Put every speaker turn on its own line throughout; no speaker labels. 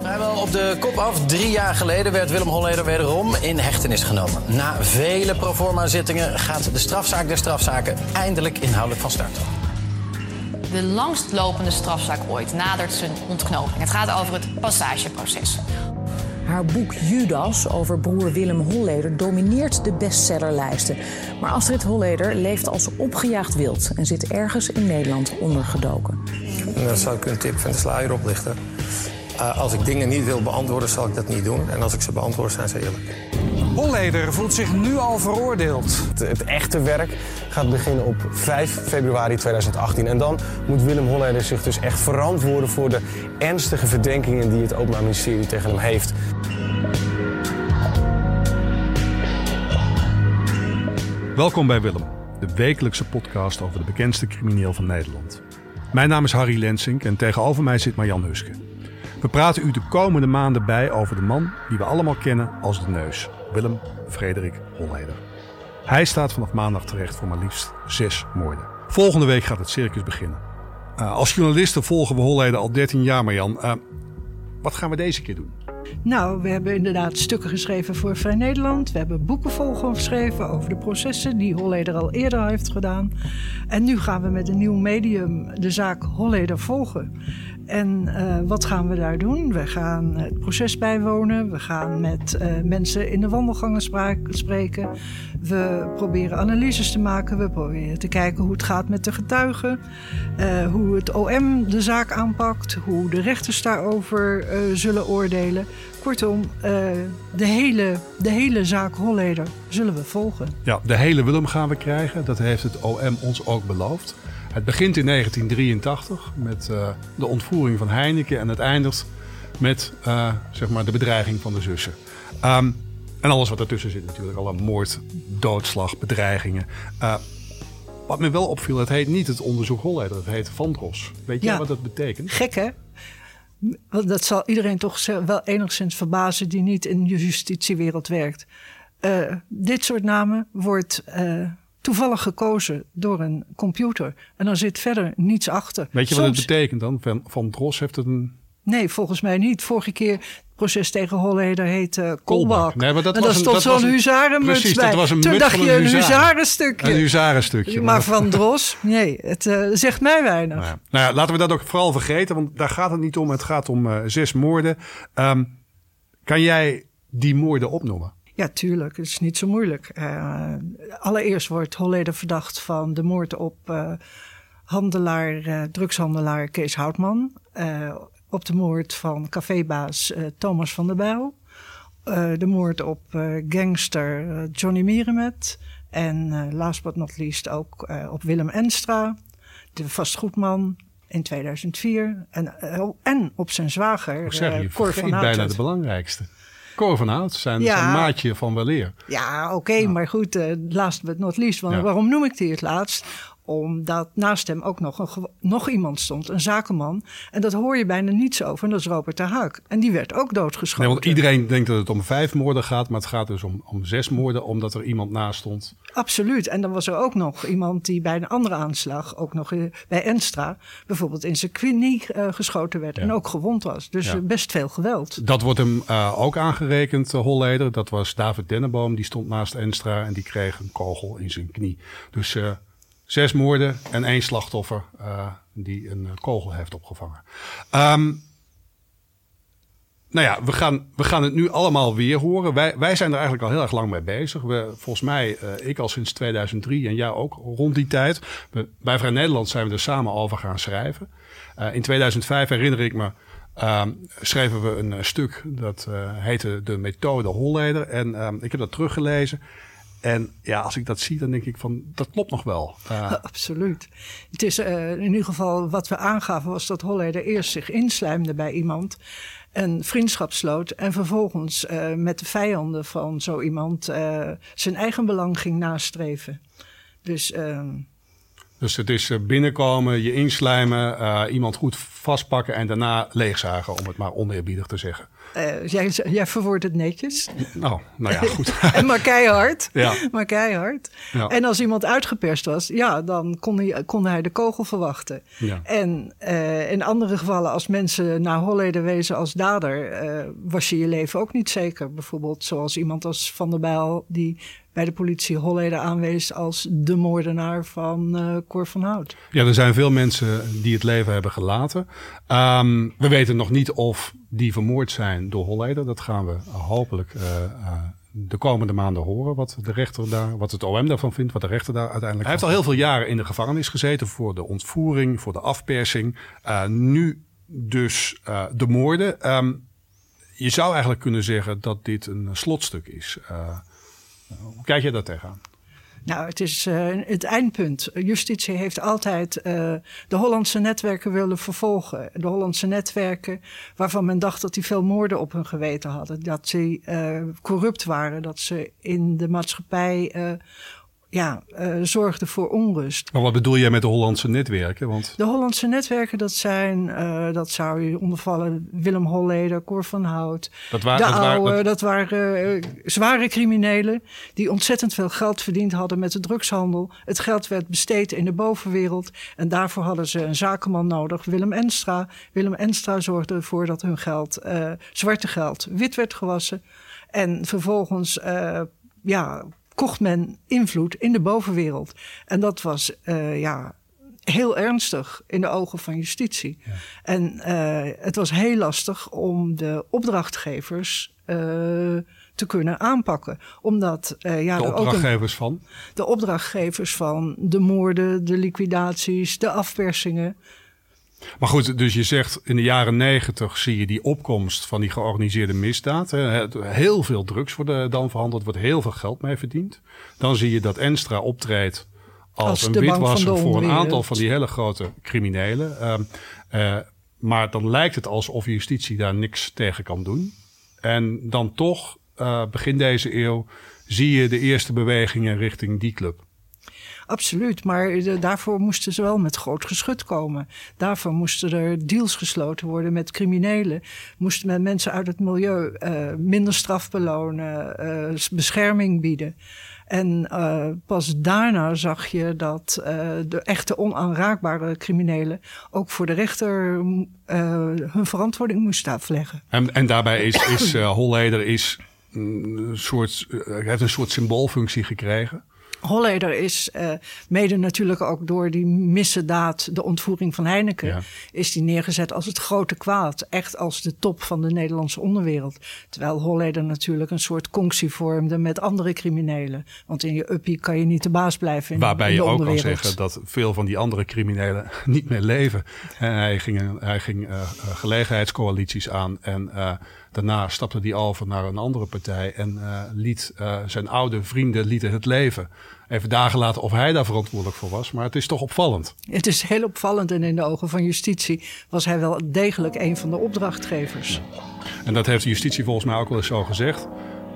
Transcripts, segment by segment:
Vrijwel op de kop af. Drie jaar geleden werd Willem Holleder wederom in hechtenis genomen. Na vele proforma-zittingen gaat de strafzaak der strafzaken eindelijk inhoudelijk van start.
De langstlopende strafzaak ooit nadert zijn ontknoping. Het gaat over het passageproces.
Haar boek Judas over broer Willem Holleder domineert de bestsellerlijsten. Maar Astrid Holleder leeft als opgejaagd wild en zit ergens in Nederland ondergedoken.
En dan zou ik een tip van de sluier oplichten. Uh, als ik dingen niet wil beantwoorden, zal ik dat niet doen. En als ik ze beantwoord, zijn ze eerlijk.
Holleder voelt zich nu al veroordeeld.
Het, het, echte werk gaat beginnen op 5 februari 2018. En dan moet Willem Holleder zich dus echt verantwoorden voor de ernstige verdenkingen die het Openbaar Ministerie tegen hem heeft.
Welkom bij Willem, de wekelijkse podcast over de bekendste crimineel van Nederland. Mijn naam is Harry Lensink en tegenover mij zit Marjan Huske. We praten u de komende maanden bij over de man die we allemaal kennen als de neus, Willem Frederik Holleder. Hij staat vanaf maandag terecht voor maar liefst zes moorden. Volgende week gaat het circus beginnen. Uh, als journalisten volgen we Holleder al 13 jaar, Marjan. Uh, wat gaan we deze keer doen?
Nou, we hebben inderdaad stukken geschreven voor Vrij Nederland. We hebben boeken volgeschreven over de processen die Holleder al eerder heeft gedaan. En nu gaan we met een nieuw medium de zaak Holleder volgen. En uh, wat gaan we daar doen? We gaan het proces bijwonen. We gaan met uh, mensen in de wandelgangen spreken. We proberen analyses te maken. We proberen te kijken hoe het gaat met de getuigen. Uh, hoe het OM de zaak aanpakt. Hoe de rechters daarover zullen oordelen. Kortom, de, hele, de hele zaak Holleder zullen we volgen.
Ja, de hele Willem gaan we krijgen. Dat heeft het OM ons ook beloofd. Het begint in 1983 met de ontvoering van Heineken en het eindigt met zeg maar de bedreiging van de zussen. Um, en alles wat ertussen zit natuurlijk, alle moord, doodslag, bedreigingen. Uh, wat me wel opviel, het heet niet het onderzoek Holleder, het heet Vandros. Weet
Ja.
wat dat betekent?
Gek hè? Dat zal iedereen toch wel enigszins verbazen die niet in de justitiewereld werkt. Eh, dit soort namen wordt eh, toevallig gekozen door een computer. En dan zit verder niets achter.
Weet je wat het betekent dan? Van, van Dros heeft het een
Nee, volgens mij niet. Vorige keer het proces tegen Holleder heette uh, Kolbak.
Nee, maar dat
en
was
daar
een-
stond
dat
zo'n huzarenmuts
Precies,
bij.
dat was een
Toen dacht je
een
huzarenstukje.
een huzarenstukje.
Maar van Dros, nee, het eh, zegt mij weinig.
Nou ja. Nou ja, laten we dat ook vooral vergeten, want daar gaat het niet om. Het gaat om eh, zes moorden. Ehm, kan jij die moorden opnoemen?
Ja, tuurlijk. Het is niet zo moeilijk. Eh, allereerst wordt Holleder verdacht van de moord op eh, handelaar, eh, drugshandelaar Kees Houtman. Op de moord van cafébaas eh, Thomas van der Bijl. Eh, de moord op eh, gangster Johnny Mierenmet. En last but not least ook op Willem Enstra, de vastgoedman in 2004. En, eh, en op zijn zwager,
zeg je,
Cor van
bijna
Houten.
de belangrijkste. Cor van Hout, zijn,
Ja.
zijn maatje van weleer.
Ja, oké, maar goed, eh, last but not least. Want
Ja.
waarom noem ik die het laatst? Omdat naast hem ook nog, een, nog iemand stond, een zakenman. En dat hoor je bijna niets over, en dat is Robert de Haak. En die werd ook doodgeschoten.
Nee, want iedereen denkt dat het om vijf moorden gaat, maar het gaat dus om, om zes moorden, omdat er iemand naast stond.
Absoluut. En dan was er ook nog iemand die bij een andere aanslag, ook nog bij Enstra, bijvoorbeeld in zijn knie eh, geschoten werd en ook gewond was. Dus
Ja.
eh, best veel geweld.
Dat wordt hem eh, ook aangerekend, uh, Holleder. Dat was David Denneboom, die stond naast Enstra en die kreeg een kogel in zijn knie. Dus zes moorden en één slachtoffer eh, die een eh, kogel heeft opgevangen. Ehm, nou ja, we gaan, we gaan het nu allemaal weer horen. Wij, wij zijn er eigenlijk al heel erg lang mee bezig. We, volgens mij, eh, ik al sinds 2003 en jij ook rond die tijd. Bij Vrij Nederland zijn we er samen over gaan schrijven. In 2005 herinner ik me, ehm, schreven we een stuk dat heette De Methode Holleder. En ehm, ik heb dat teruggelezen. En ja, als ik dat zie, dan denk ik van, dat klopt nog wel.
Absoluut. Het is eh, in ieder geval wat we aangaven was dat Holleder eerst zich inslijmde bij iemand en vriendschap sloot en vervolgens eh, met de vijanden van zo iemand eh, zijn eigen belang ging nastreven. Dus ehm,
Dus het is binnenkomen, je inslijmen, iemand goed vastpakken en daarna leegzagen, om het maar oneerbiedig te zeggen.
Uh, jij, jij verwoordt het netjes.
Nou, nou ja, goed.
en maar keihard.
Ja.
Maar keihard.
Ja.
En als iemand uitgeperst was, ja, dan kon hij, kon hij de kogel verwachten.
Ja.
En uh, in andere gevallen, als mensen naar Holleder wezen als dader, uh, was je je leven ook niet zeker. Bijvoorbeeld zoals iemand als Van der Bijl, die bij de politie Holleder aanwees als de moordenaar van uh, Cor van Hout.
Ja, er zijn veel mensen die het leven hebben gelaten. Um, we weten nog niet of die vermoord zijn door Holleder. Dat gaan we hopelijk uh, uh, de komende maanden horen. Wat de rechter daar, wat het OM daarvan vindt, wat de rechter daar uiteindelijk. Hij heeft al heel veel jaren in de gevangenis gezeten voor de ontvoering, voor de afpersing. Uh, nu dus uh, de moorden. Um, je zou eigenlijk kunnen zeggen dat dit een slotstuk is. Uh, hoe kijk je daar tegenaan?
Nou, het is uh, het eindpunt. Justitie heeft altijd uh, de Hollandse netwerken willen vervolgen. De Hollandse netwerken waarvan men dacht dat die veel moorden op hun geweten hadden. Dat ze uh, corrupt waren, dat ze in de maatschappij ja, uh, zorgde voor onrust.
Maar wat bedoel jij met de Hollandse netwerken? Want...
De Hollandse netwerken, dat zijn, uh, dat zou je ondervallen, Willem Holleder, Cor van Hout.
Dat, waar,
de
dat,
oude,
waar, dat...
dat waren uh, zware criminelen die ontzettend veel geld verdiend hadden met de drugshandel. Het geld werd besteed in de bovenwereld en daarvoor hadden ze een zakenman nodig, Willem Enstra. Willem Enstra zorgde ervoor dat hun geld, zwarte geld, wit werd gewassen. En vervolgens, ja kocht men invloed in de bovenwereld. En dat was uh, ja, heel ernstig in de ogen van justitie.
Ja.
En uh, het was heel lastig om de opdrachtgevers uh, te kunnen aanpakken. Omdat ja,
de
er
opdrachtgevers van?
De opdrachtgevers van de moorden, de liquidaties, de afpersingen.
Maar goed, dus je zegt in de jaren negentig zie je die opkomst van die georganiseerde misdaad. Heel veel drugs worden dan verhandeld, wordt heel veel geld mee verdiend. Dan zie je dat Enstra optreedt als,
Als
een witwasser voor een aantal van die hele grote criminelen. Uh, uh, maar dan lijkt het alsof justitie daar niks tegen kan doen. En dan toch, uh, begin deze eeuw, zie je de eerste bewegingen richting die club.
Absoluut, maar daarvoor moesten ze wel met groot geschut komen. Daarvoor moesten er deals gesloten worden met criminelen. Moesten men mensen uit het milieu uh, minder straf belonen, uh, bescherming bieden. En uh, pas daarna zag je dat de echte onaanraakbare criminelen ook voor de rechter hun verantwoording moesten afleggen.
En, en daarbij is, is Holleder is een soort, heeft een soort symboolfunctie gekregen.
Holleder is uh, mede natuurlijk ook door die missedaad, de ontvoering van Heineken,
Ja.
is die neergezet als het grote kwaad. Echt als de top van de Nederlandse onderwereld. Terwijl Holleder natuurlijk een soort conctie vormde met andere criminelen. Want in je uppie kan je niet de baas blijven in,
Waarbij
in
je
de
ook kan zeggen dat veel van die andere criminelen niet meer leven. En hij ging, hij ging uh, gelegenheidscoalities aan en uh, daarna stapte hij over naar een andere partij en uh, liet uh, zijn oude vrienden lieten het leven. Even dagen later of hij daar verantwoordelijk voor was, maar het is toch opvallend.
Het is heel opvallend en in de ogen van justitie was hij wel degelijk een van de opdrachtgevers.
En dat heeft de justitie volgens mij ook wel eens zo gezegd.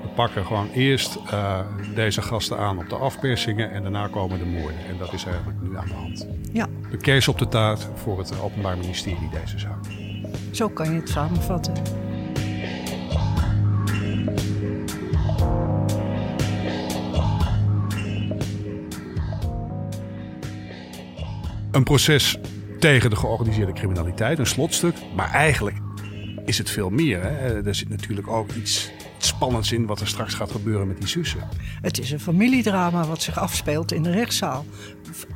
We pakken gewoon eerst uh, deze gasten aan op de afpersingen en daarna komen de moorden. En dat is eigenlijk nu aan de hand.
Ja,
De kers op de taart voor het Openbaar Ministerie deze zaak.
zo kan je het samenvatten.
Een proces tegen de georganiseerde criminaliteit, een slotstuk. Maar eigenlijk is het veel meer. Hè? Er zit natuurlijk ook iets spannends in wat er straks gaat gebeuren met die zussen.
Het is een familiedrama wat zich afspeelt in de rechtszaal.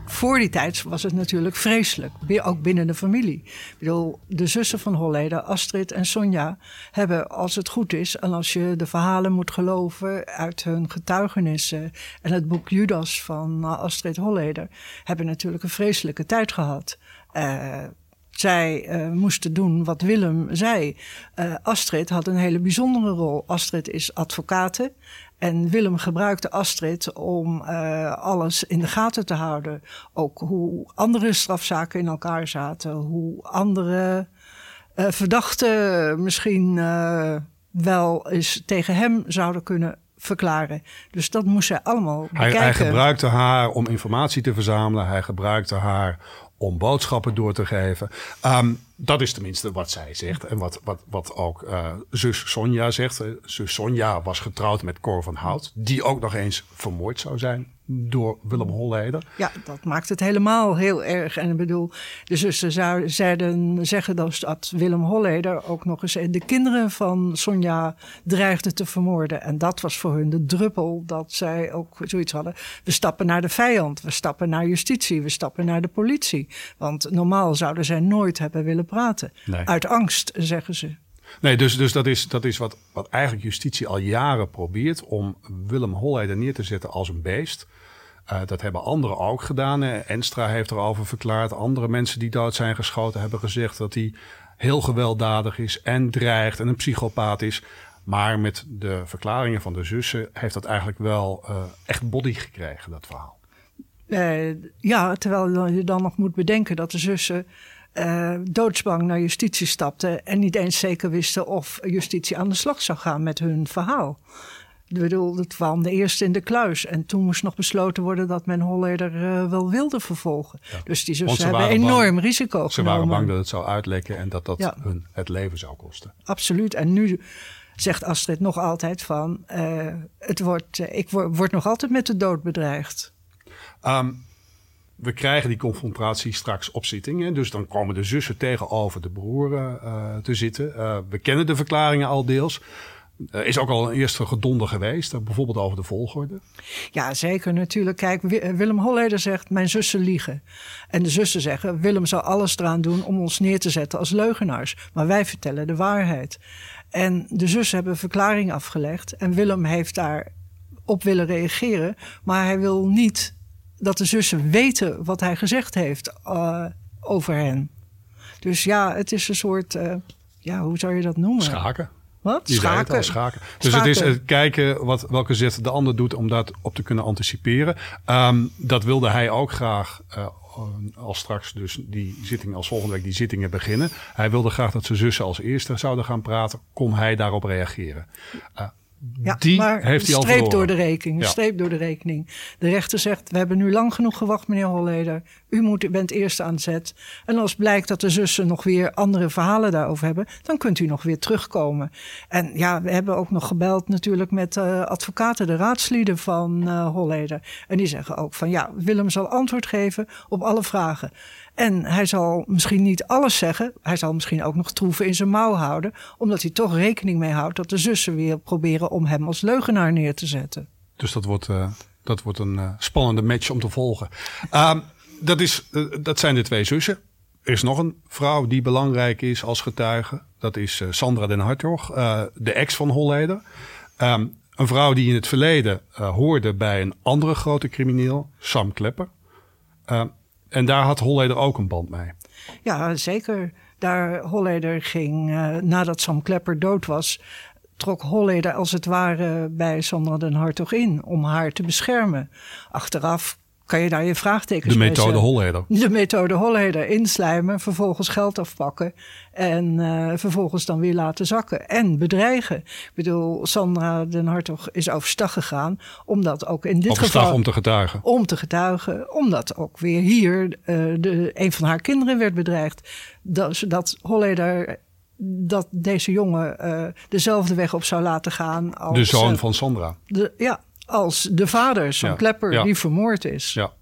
Voor die tijd was het natuurlijk vreselijk, ook binnen de familie. Ik bedoel, de zussen van Holleder, Astrid en Sonja, hebben, als het goed is, en als je de verhalen moet geloven uit hun getuigenissen en het boek Judas van uh, Astrid Holleder, hebben natuurlijk een vreselijke tijd gehad. Uh, zij uh, moesten doen wat Willem zei. Uh, Astrid had een hele bijzondere rol. Astrid is advocate. En Willem gebruikte Astrid om uh, alles in de gaten te houden. Ook hoe andere strafzaken in elkaar zaten. Hoe andere verdachten misschien wel eens tegen hem zouden kunnen verklaren. Dus dat moest zij allemaal
Hij,
bekijken.
hij gebruikte haar om informatie te verzamelen. Hij gebruikte haar om boodschappen door te geven. Um, dat is tenminste wat zij zegt. En wat, wat, wat ook uh, zus Sonja zegt. Zus Sonja was getrouwd met Cor van Hout. Die ook nog eens vermoord zou zijn door Willem Holleder.
Ja, dat maakt het helemaal heel erg. En ik bedoel, de zussen zeiden, zeggen dus dat Willem Holleder ook nog eens de kinderen van Sonja dreigde te vermoorden. En dat was voor hun de druppel dat zij ook zoiets hadden. We stappen naar de vijand, we stappen naar justitie, we stappen naar de politie. Want normaal zouden zij nooit hebben willen praten. Uit angst, zeggen ze.
Nee, dus, dus dat is, dat is wat, wat eigenlijk justitie al jaren probeert om Willem Holleder neer te zetten als een beest. Uh, dat hebben anderen ook gedaan. Enstra heeft erover verklaard. Andere mensen die dood zijn geschoten hebben gezegd dat hij heel gewelddadig is en dreigt en een psychopaat is. Maar met de verklaringen van de zussen heeft dat eigenlijk wel uh, echt body gekregen, dat verhaal.
Uh, ja, terwijl je dan nog moet bedenken dat de zussen uh, doodsbang naar justitie stapten en niet eens zeker wisten of justitie aan de slag zou gaan met hun verhaal. Ik bedoel, het kwam de eerste in de kluis. En toen moest nog besloten worden dat men Holleder uh, wel wilde vervolgen. Dus die zussen hebben enorm risico genomen.
Ze waren bang dat het zou uitlekken en dat dat ja. hun het leven zou kosten.
Absoluut. En nu zegt Astrid nog altijd van... Uh, het wordt, ik word, word, nog altijd met de dood bedreigd.
Um, we krijgen die confrontatie straks op zitting. Dus dan komen de zussen tegenover de broer uh, te zitten. Uh, we kennen de verklaringen al deels. Er is ook al een eerste gedonder geweest, bijvoorbeeld over de volgorde.
Ja, zeker natuurlijk. Kijk, Willem Holleder zegt, mijn zussen liegen. En de zussen zeggen, Willem zal alles eraan doen om ons neer te zetten als leugenaars. Maar wij vertellen de waarheid. En de zussen hebben een verklaring afgelegd. En Willem heeft daar op willen reageren. Maar hij wil niet dat de zussen weten wat hij gezegd heeft uh, over hen. Dus ja, het is een soort, uh, ja, hoe zou je dat noemen?
Schaken.
Wat?
Schaken. schaken. Dus het is het kijken wat, welke zet de ander doet om dat op te kunnen anticiperen. Um, dat wilde hij ook graag uh, als straks dus die zitting, als volgende week die zittingen beginnen. Hij wilde graag dat zijn zussen als eerste zouden gaan praten. Kon hij daarop reageren? Uh,
ja, die maar heeft hij al streep door de rekening. Ja. Streep door de rekening. De rechter zegt: We hebben nu lang genoeg gewacht, meneer Holleder. U moet, bent eerst aan zet. En als blijkt dat de zussen nog weer andere verhalen daarover hebben, dan kunt u nog weer terugkomen. En ja, we hebben ook nog gebeld natuurlijk met uh, advocaten, de raadslieden van uh, Holleder. En die zeggen ook van ja, Willem zal antwoord geven op alle vragen. En hij zal misschien niet alles zeggen. Hij zal misschien ook nog troeven in zijn mouw houden. Omdat hij toch rekening mee houdt dat de zussen weer proberen om hem als leugenaar neer te zetten.
Dus dat wordt, uh, dat wordt een spannende match om te volgen. Uh, dat, is, uh, dat zijn de twee zussen. Er is nog een vrouw die belangrijk is als getuige. Dat is Sandra den Hartog, de ex van Holleder. Um, een vrouw die in het verleden hoorde bij een andere grote crimineel, Sam Klepper. Ehm, en daar had Holleder ook een band mee.
Ja, zeker. Daar Holleder ging, nadat Sam Klepper dood was, trok Holleder als het ware bij Sandra den Hartog in om haar te beschermen. Achteraf kan je daar je vraagtekens
De methode Holleder.
De methode Holleder. Inslijmen, vervolgens geld afpakken en uh, vervolgens dan weer laten zakken. En bedreigen. Ik bedoel, Sandra den Hartog is overstag gegaan, omdat ook in dit
overstag
geval...
om te getuigen.
Om te getuigen, omdat ook weer hier uh, de, een van haar kinderen werd bedreigd. Dat, zodat Holleder dat deze jongen uh, dezelfde weg op zou laten gaan als...
De zoon van Sandra.
De, ja, als de vader, zo'n ja. Klepper, ja. die vermoord is.
Ja.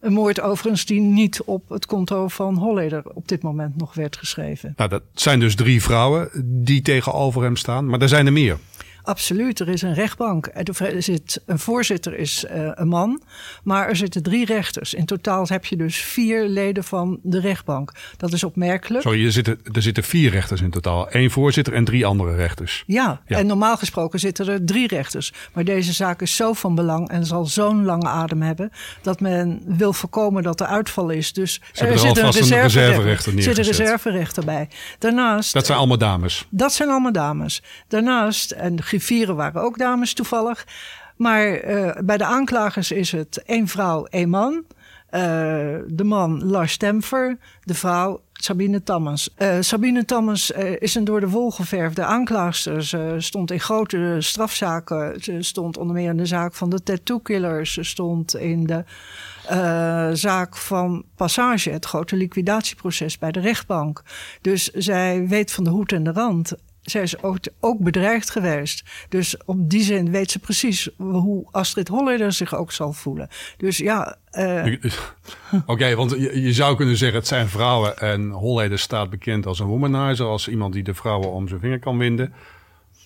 Een moord overigens die niet op het konto van Holleder op dit moment nog werd geschreven.
Nou, dat zijn dus drie vrouwen die tegenover hem staan, maar er zijn er meer.
Absoluut, er is een rechtbank. Er zit, een voorzitter is uh, een man, maar er zitten drie rechters. In totaal heb je dus vier leden van de rechtbank. Dat is opmerkelijk.
Sorry, er zitten, er zitten vier rechters in totaal. Eén voorzitter en drie andere rechters.
Ja, ja, en normaal gesproken zitten er drie rechters. Maar deze zaak is zo van belang en zal zo'n lange adem hebben... dat men wil voorkomen dat er uitval is. Dus
Ze er zit een, reserve, een reserverechter
zit een reserverechter bij. Daarnaast...
Dat zijn allemaal dames?
Dat zijn allemaal dames. Daarnaast... En griffieren waren ook dames toevallig. Maar uh, bij de aanklagers is het één vrouw, één man. Uh, de man Lars Stemfer, de vrouw Sabine Tammers. Uh, Sabine Tammers is een door de wol geverfde aanklaagster. Ze stond in grote strafzaken. Ze stond onder meer in de zaak van de tattoo killers. Ze stond in de zaak van Passage, het grote liquidatieproces bij de rechtbank. Dus zij weet van de hoed en de rand zij is ook, ook, bedreigd geweest. Dus op die zin weet ze precies hoe Astrid Holleder zich ook zal voelen. Dus ja. Uh...
Oké, want je, je, zou kunnen zeggen: het zijn vrouwen. En Holleder staat bekend als een womanizer. Als iemand die de vrouwen om zijn vinger kan winden.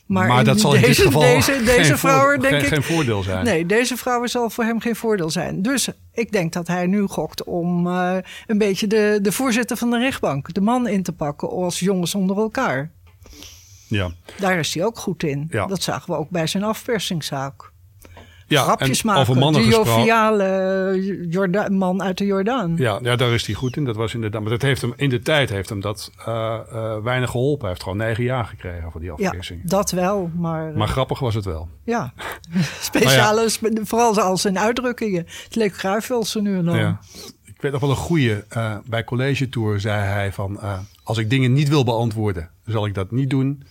Maar, dat zal in deze, dit geval deze, deze geen, vrouwen, denk geen, ik, geen voordeel zijn.
Nee, deze vrouwen zal voor hem geen voordeel zijn. Dus ik denk dat hij nu gokt om uh, een beetje de, de voorzitter van de rechtbank, de man in te pakken als jongens onder elkaar.
Ja.
Daar is hij ook goed in. Ja. Dat zagen we ook bij zijn afpersingszaak.
Ja,
Grapjes maken. Over mannen de joviale Jorda man uit de Jordaan.
Ja, ja, daar is hij goed in. Dat was inderdaad. Maar dat heeft hem in de tijd heeft hem dat uh, uh, weinig geholpen. Hij heeft gewoon negen jaar gekregen voor die afpersing.
Ja, dat wel, maar.
Maar grappig was het wel.
Ja, speciale, ja. vooral als zijn uitdrukkingen. Het leek ze nu en dan. Ja.
Ik weet nog wel een goede. Uh, bij College Tour zei hij van: als ik dingen niet wil beantwoorden, zal ik dat niet doen.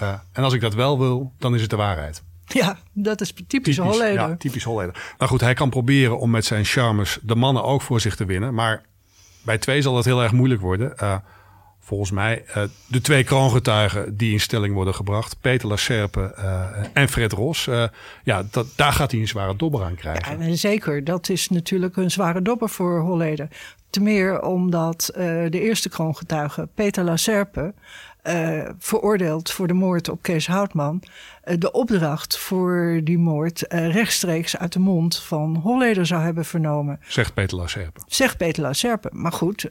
Uh, en als ik dat wel wil, dan is het de waarheid.
Ja, dat is typisch, typisch Holleder.
Ja, typisch Holleder. Nou goed, hij kan proberen om met zijn charmes de mannen ook voor zich te winnen. Maar bij twee zal dat heel erg moeilijk worden. Uh, volgens mij uh, de twee kroongetuigen die in stelling worden gebracht. Peter Lacerpe uh, en Fred Ros. ja, dat, daar gaat hij een zware dobber aan krijgen.
Ja, zeker. Dat is natuurlijk een zware dobber voor Holleder. Te meer omdat de eerste kroongetuige, Peter Lacerpe uh, veroordeeld voor de moord op Kees Houtman. Uh, de opdracht voor die moord uh, rechtstreeks uit de mond van Holleder zou hebben vernomen.
Zegt Peter Lacerpe.
Zegt Peter Lacerpe. Maar goed,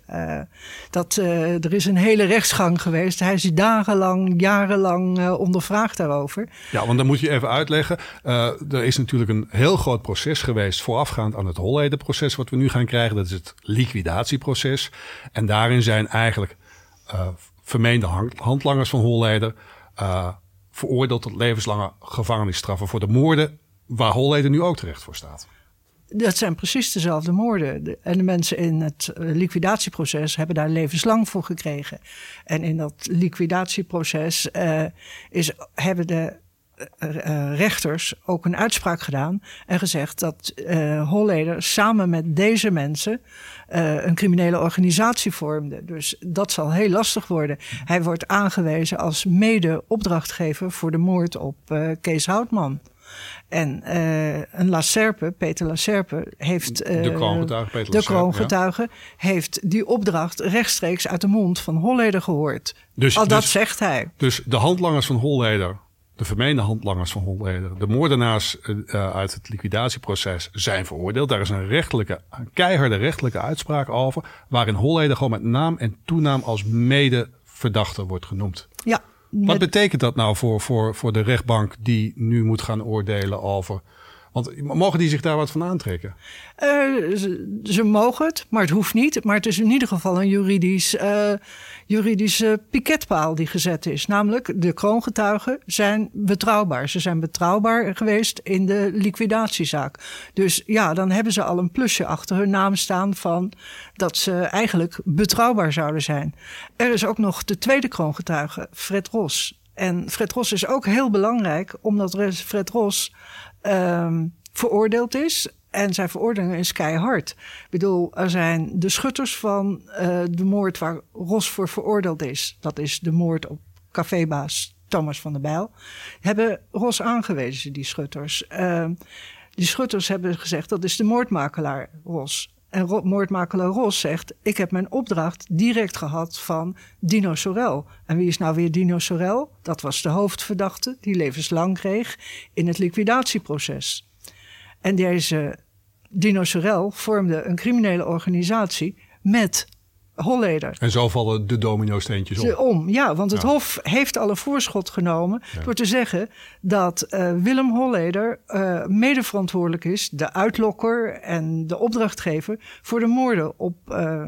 dat, er is een hele rechtsgang geweest. Hij is dagenlang, jarenlang ondervraagd daarover.
Ja, want dan moet je even uitleggen. er is natuurlijk een heel groot proces geweest voorafgaand aan het Holleder-proces wat we nu gaan krijgen. Dat is het liquidatieproces. En daarin zijn eigenlijk vermeende handlangers van Holleder uh, veroordeeld tot levenslange gevangenisstraffen voor de moorden waar Holleder nu ook terecht voor staat.
Dat zijn precies dezelfde moorden. En de mensen in het eh, liquidatieproces hebben daar levenslang voor gekregen. En in dat liquidatieproces uh, is, hebben de rechters ook een uitspraak gedaan en gezegd dat uh, Holleder samen met deze mensen uh, een criminele organisatie vormde. Dus dat zal heel lastig worden. Hij wordt aangewezen als mede-opdrachtgever voor de moord op Kees Houtman. En uh, een Lacerpe, Peter Lacerpe, heeft.
Uh, de kroongetuige, Peter
De kroongetuige heeft die opdracht rechtstreeks uit de mond van Holleder gehoord. Dus, Al dat dus- zegt hij.
Dus de handlangers van Holleder de vermeende handlangers van Holleder, de moordenaars uh, uit het liquidatieproces zijn veroordeeld. Daar is een rechtelijke, een keiharde rechtelijke uitspraak over, waarin Holleder gewoon met naam en toenaam als medeverdachte wordt genoemd.
Ja.
Wat betekent dat nou voor, voor, voor de rechtbank die nu moet gaan oordelen over want mogen die zich daar wat van aantrekken?
Ze, ze, mogen het, maar het hoeft niet. Maar het is in ieder geval een juridisch, uh, juridische piketpaal die gezet is. Namelijk, de kroongetuigen zijn betrouwbaar. Ze zijn betrouwbaar geweest in de liquidatiezaak. Dus ja, dan hebben ze al een plusje achter hun naam staan van dat ze eigenlijk betrouwbaar zouden zijn. Er is ook nog de tweede kroongetuige, Fred Ros. En Fred Ros is ook heel belangrijk, omdat Fred Ros um, veroordeeld is. En zijn veroordeling is keihard. Ik bedoel, er zijn de schutters van uh, de moord waar Ros voor veroordeeld is. Dat is de moord op cafébaas Thomas van der Bijl. Hebben Ros aangewezen, die schutters. Uh, die schutters hebben gezegd, dat is de moordmakelaar Ros. En moordmakelaar Ros zegt: Ik heb mijn opdracht direct gehad van Dino Sorel. En wie is nou weer Dino Sorel? Dat was de hoofdverdachte die levenslang kreeg in het liquidatieproces. En deze Dino Sorel vormde een criminele organisatie met Holleder.
En zo vallen de domino-steentjes om.
om. Ja, want het Hof heeft al een voorschot genomen door te zeggen dat uh, Willem Holleder uh, medeverantwoordelijk is, de uitlokker en de opdrachtgever voor de moorden op uh,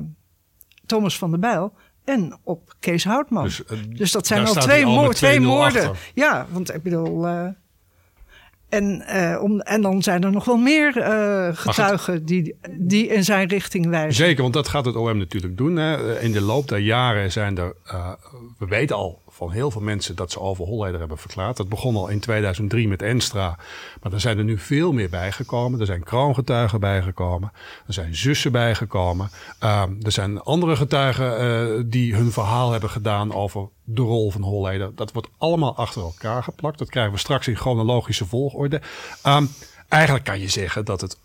Thomas van der Bijl en op Kees Houtman. Dus, dus dat zijn al twee, mo twee moorden. Ja, want ik bedoel. En, uh, om, en dan zijn er nog wel meer uh, getuigen die, die in zijn richting wijzen.
Zeker, want dat gaat het OM natuurlijk doen. Hè. In de loop der jaren zijn er, uh, we weten al van heel veel mensen dat ze over Holleder hebben verklaard. Dat begon al in 2003 met Enstra. Maar er zijn er nu veel meer bijgekomen. Er zijn kroongetuigen bijgekomen. Er zijn zussen bijgekomen. Uh, er zijn andere getuigen uh, die hun verhaal hebben gedaan over de rol van Holleder. Dat wordt allemaal achter elkaar geplakt. Dat krijgen we straks in chronologische volgorde. Um, eigenlijk kan je zeggen dat het,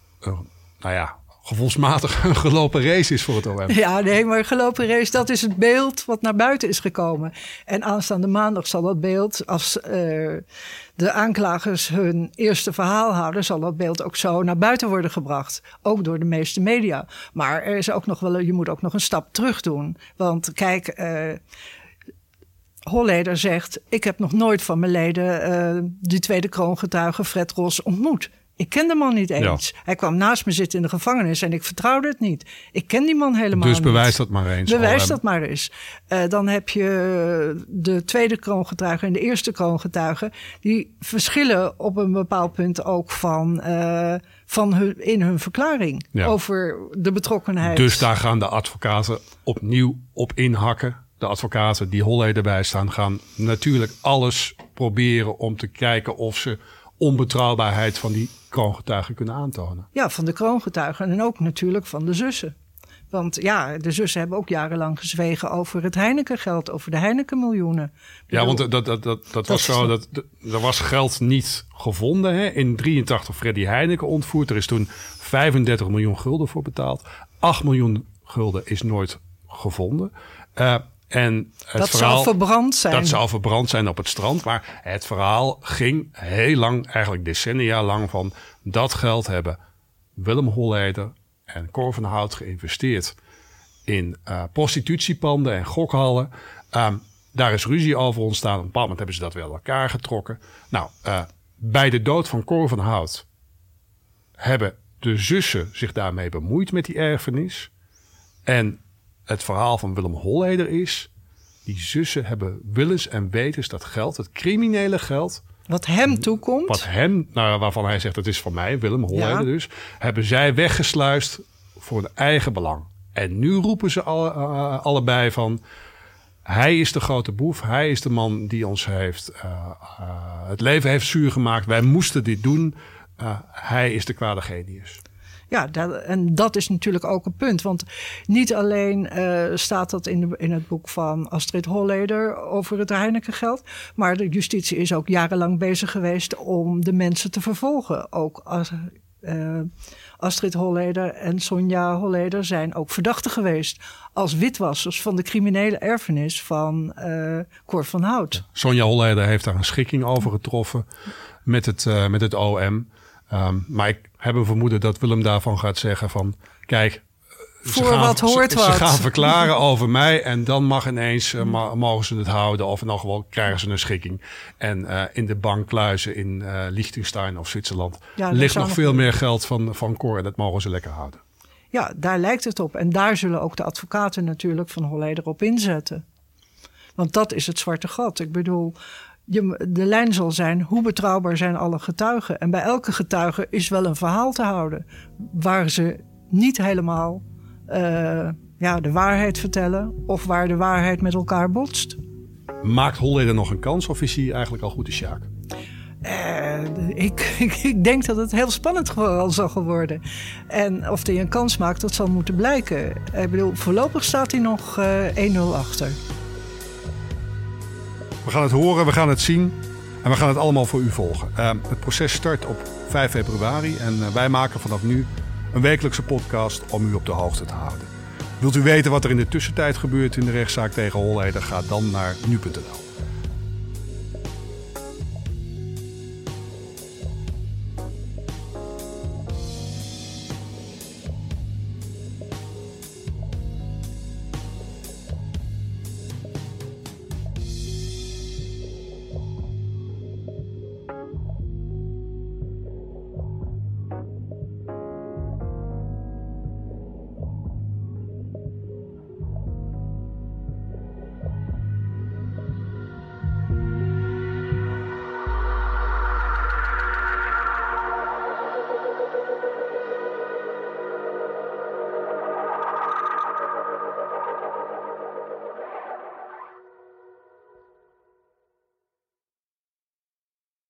nou ja, gevoelsmatig een gelopen race is voor het OM.
Ja, nee, maar gelopen race, dat is het beeld wat naar buiten is gekomen. En aanstaande maandag zal dat beeld, als uh, de aanklagers hun eerste verhaal houden, zal dat beeld ook zo naar buiten worden gebracht. Ook door de meeste media. Maar er is ook nog wel, je moet ook nog een stap terug doen. Want kijk, uh, Holleder zegt: Ik heb nog nooit van mijn leden uh, die tweede kroongetuige Fred Ros ontmoet. Ik ken de man niet eens. Ja. Hij kwam naast me zitten in de gevangenis en ik vertrouwde het niet. Ik ken die man helemaal
dus bewijs
niet.
dat maar eens.
Bewijs dat maar eens. Uh, dan heb je de tweede kroongetuige en de eerste kroongetuige. Die verschillen op een bepaald punt ook van, uh, van hun, in hun verklaring ja. over de betrokkenheid.
Dus daar gaan de advocaten opnieuw op inhakken. De advocaten die Holleder bijstaan gaan natuurlijk alles proberen om te kijken of ze onbetrouwbaarheid van die kroongetuigen kunnen aantonen.
Ja, van de kroongetuigen en ook natuurlijk van de zussen. Want ja, de zussen hebben ook jarenlang gezwegen over het Heineken-geld, over de Heineken-miljoenen.
Ja, want dat, dat, dat, dat, dat was zo, dat, er was geld niet gevonden. Hè? In 83 Freddy Heineken ontvoerd. Er is toen 35 miljoen gulden voor betaald. 8 miljoen gulden is nooit gevonden. Uh, en het
dat
verhaal,
zou verbrand zijn.
Dat zou verbrand zijn op het strand. Maar het verhaal ging heel lang, eigenlijk decennia lang, van dat geld hebben Willem Holleder en Cor van Hout geïnvesteerd in uh, prostitutiepanden en gokhallen. Um, daar is ruzie over ontstaan. Op een bepaald moment hebben ze dat wel elkaar getrokken. Nou, uh, bij de dood van Cor van Hout hebben de zussen zich daarmee bemoeid met die erfenis. En het verhaal van Willem Holleder is... die zussen hebben willens en wetens dat geld, het criminele geld...
Wat hem toekomt?
Wat hem, nou, waarvan hij zegt, het is van mij, Willem Holleder ja. dus... hebben zij weggesluist voor hun eigen belang. En nu roepen ze alle, uh, allebei van... Hij is de grote boef. Hij is de man die ons heeft uh, uh, het leven heeft zuur gemaakt. Wij moesten dit doen. Uh, hij is de kwade genius.
Ja, en dat is natuurlijk ook een punt. Want niet alleen uh, staat dat in, in het boek van Astrid Holleder over het Heineken-geld. Maar de justitie is ook jarenlang bezig geweest om de mensen te vervolgen. Ook als, uh, Astrid Holleder en Sonja Holleder zijn ook verdachten geweest. Als witwassers van de criminele erfenis van uh, Cor van Hout.
Sonja Holleder heeft daar een schikking over getroffen met het, met het OM. Um, maar ik heb een vermoeden dat Willem daarvan gaat zeggen van... kijk,
voor ze gaan, wat hoort
ze,
wat.
Ze gaan verklaren over mij en dan mag ineens uh, ma mogen ze het houden. Of in elk geval krijgen ze een schikking. En uh, in de bankkluizen in uh, Liechtenstein of Zwitserland ja, ligt nog veel meer geld van, van Cor. En dat mogen ze lekker houden.
Ja, daar lijkt het op. En daar zullen ook de advocaten natuurlijk van Holleder op inzetten. Want dat is het zwarte gat. Ik bedoel, je, de lijn zal zijn hoe betrouwbaar zijn alle getuigen. En bij elke getuige is wel een verhaal te houden waar ze niet helemaal uh, ja, de waarheid vertellen of waar de waarheid met elkaar botst.
Maakt Holleder nog een kans of is hij eigenlijk al goed de Sjaak?
Uh, ik, ik, ik, denk dat het heel spannend zal worden. En of hij een kans maakt, dat zal moeten blijken. Ik bedoel, voorlopig staat hij nog uh, 1-0 achter.
We gaan het horen, we gaan het zien en we gaan het allemaal voor u volgen. Uh, het proces start op 5 februari en uh, wij maken vanaf nu een wekelijkse podcast om u op de hoogte te houden. Wilt u weten wat er in de tussentijd gebeurt in de rechtszaak tegen Holleder? Ga dan naar nu.nl.